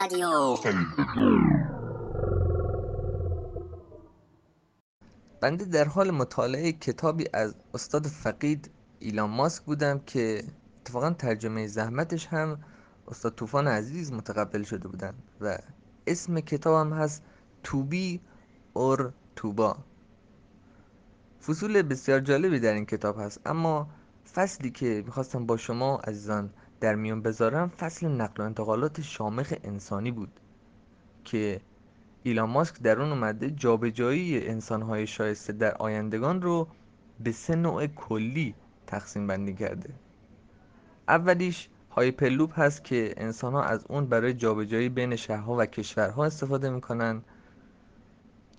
رادیو بنده در حال مطالعه کتابی از استاد فقید ایلان ماسک بودم که اتفاقا ترجمه زحمتش هم استاد طوفان عزیز متقبل شده بودن و اسم کتابم هست توبی اور توبا فصول بسیار جالبی در این کتاب هست اما فصلی که می‌خواستم با شما عزیزان در میون بذارم فصل نقل و انتقالات شامخ انسانی بود که ایلان ماسک در اون اومده جابجایی انسانهای شایسته در آیندگان رو به سه نوع کلی تقسیم بندی کرده. اولیش Hyperloop هست که انسان ها از اون برای جابجایی بین شهرها و کشورها استفاده می‌کنن.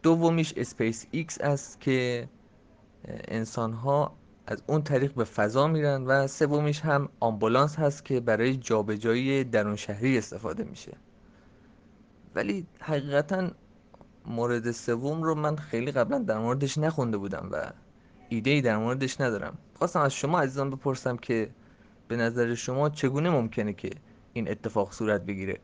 دومیش اسپیس ایکس است که انسان ها از اون طریق به فضا میرن و سومیش هم آمبولانس هست که برای جابجایی درون شهری استفاده میشه. ولی حقیقتا مورد سوم رو من خیلی قبلا در موردش نخونده بودم و ایده ای در موردش ندارم. خواستم از شما عزیزان بپرسم که به نظر شما چگونه ممکنه که این اتفاق صورت بگیره؟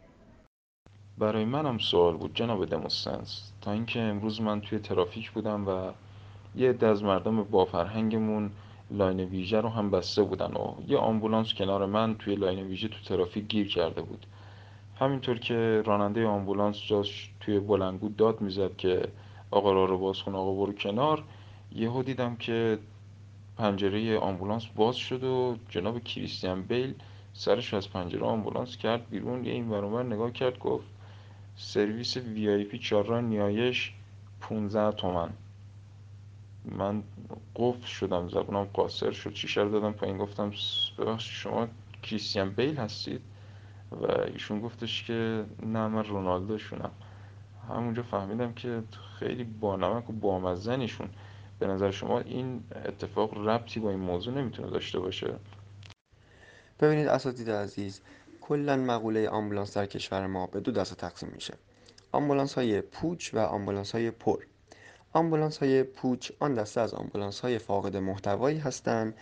برای منم سوال بود جناب دموستنس. تا اینکه امروز من توی ترافیک بودم و یه عده از مردم با فرهنگمون لاین ویژه رو هم بسته بودن و یه آمبولانس کنار من توی لاین ویژه تو ترافیک گیر کرده بود. همینطور که راننده آمبولانس داشت توی بلندگو داد می‌زد که آقا راه رو باز کن آقا برو کنار یهو دیدم که پنجره آمبولانس باز شد و جناب کریستیان بیل سرش از پنجره آمبولانس کرد بیرون. یه این ور اون ور نگاه کرد گفت سرویس VIP نیایش 15 تومن. من قفل شدم زبونم قاصر شد. شیشه رو دادم پایین گفتم ببخشید شما کریستیان بیل هستید؟ و ایشون گفتش که نه من رونالدو شونم همونجا فهمیدم که خیلی بانمک و بامزنیشون به نظر شما این اتفاق ربطی با این موضوع نمی‌تونه داشته باشه؟ ببینید اساتید عزیز کلا مقوله آمبولانس در کشور ما به دو دسته تقسیم میشه. آمبولانس های پوچ و آمبولانس های پر. آمبولانس های پوچ آن دسته از آمبولانس های فاقد محتوایی هستند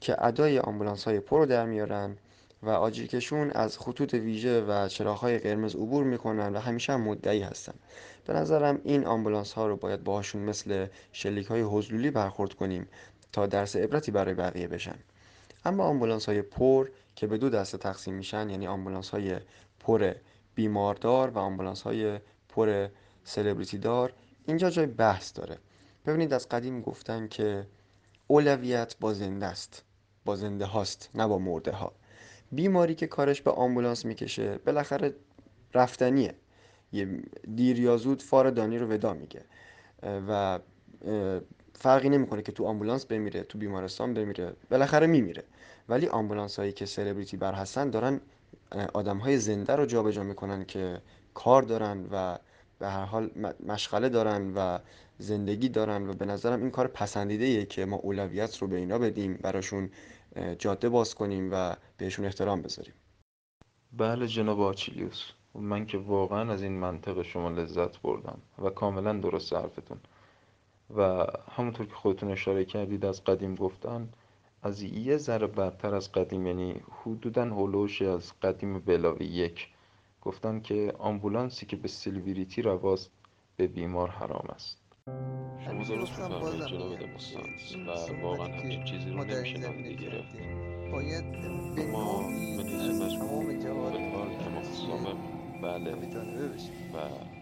که ادای آمبولانس های پر رو در میارن و آژیرکشون از خطوط ویژه و چراغهای قرمز عبور می‌کنن و همیشه هم مدعی هستن. به نظرم این آمبولانس ها رو باید باهاشون مثل شلیک های حضلولی برخورد کنیم تا درس عبرتی برای بقیه بشن. اما آمبولانس های پر که به دو دسته تقسیم میشن یعنی آمبولانس های پر بیماردار و آمبولانس های پر سلبریتی دار اینجا جای بحث داره. ببینید از قدیم گفتن که اولویت با زنده است. با زنده هاست نه با مرده ها. بیماری که کارش به آمبولانس می‌کشه بالاخره رفتنیه. یه دیر یا زود فار دانی رو ودا میگه. و فرقی نمی‌کنه که تو آمبولانس بمیره تو بیمارستان بمیره بالاخره میمیره. ولی آمبولانس هایی که سلبریتی بر هستن دارن آدم های زنده رو جابجا می‌کنن که کار دارن و به هر حال مشغله دارن و زندگی دارن و به نظرم این کار پسندیده که ما اولویت رو به اینا بدیم براشون جاده باز کنیم و بهشون احترام بذاریم. بله جناب آچیلیوس من که واقعا از این منطق شما لذت بردم و کاملا درست حرفتون. و همونطور که خودتون اشاره کردید از قدیم گفتن از یه ذره بدتر از قدیم یعنی حدودا هلوش از قدیم بلاوی یک گفتن که آمبولانسی که به سیلویریتی رواست به بیمار حرام است. شما درست میفرمایید جناب و واقعا همچین چیزی رو نمیشه نادیده گرفت باید ما به نسبت تمام جهات فلحال تمام سابق بله. بشیم و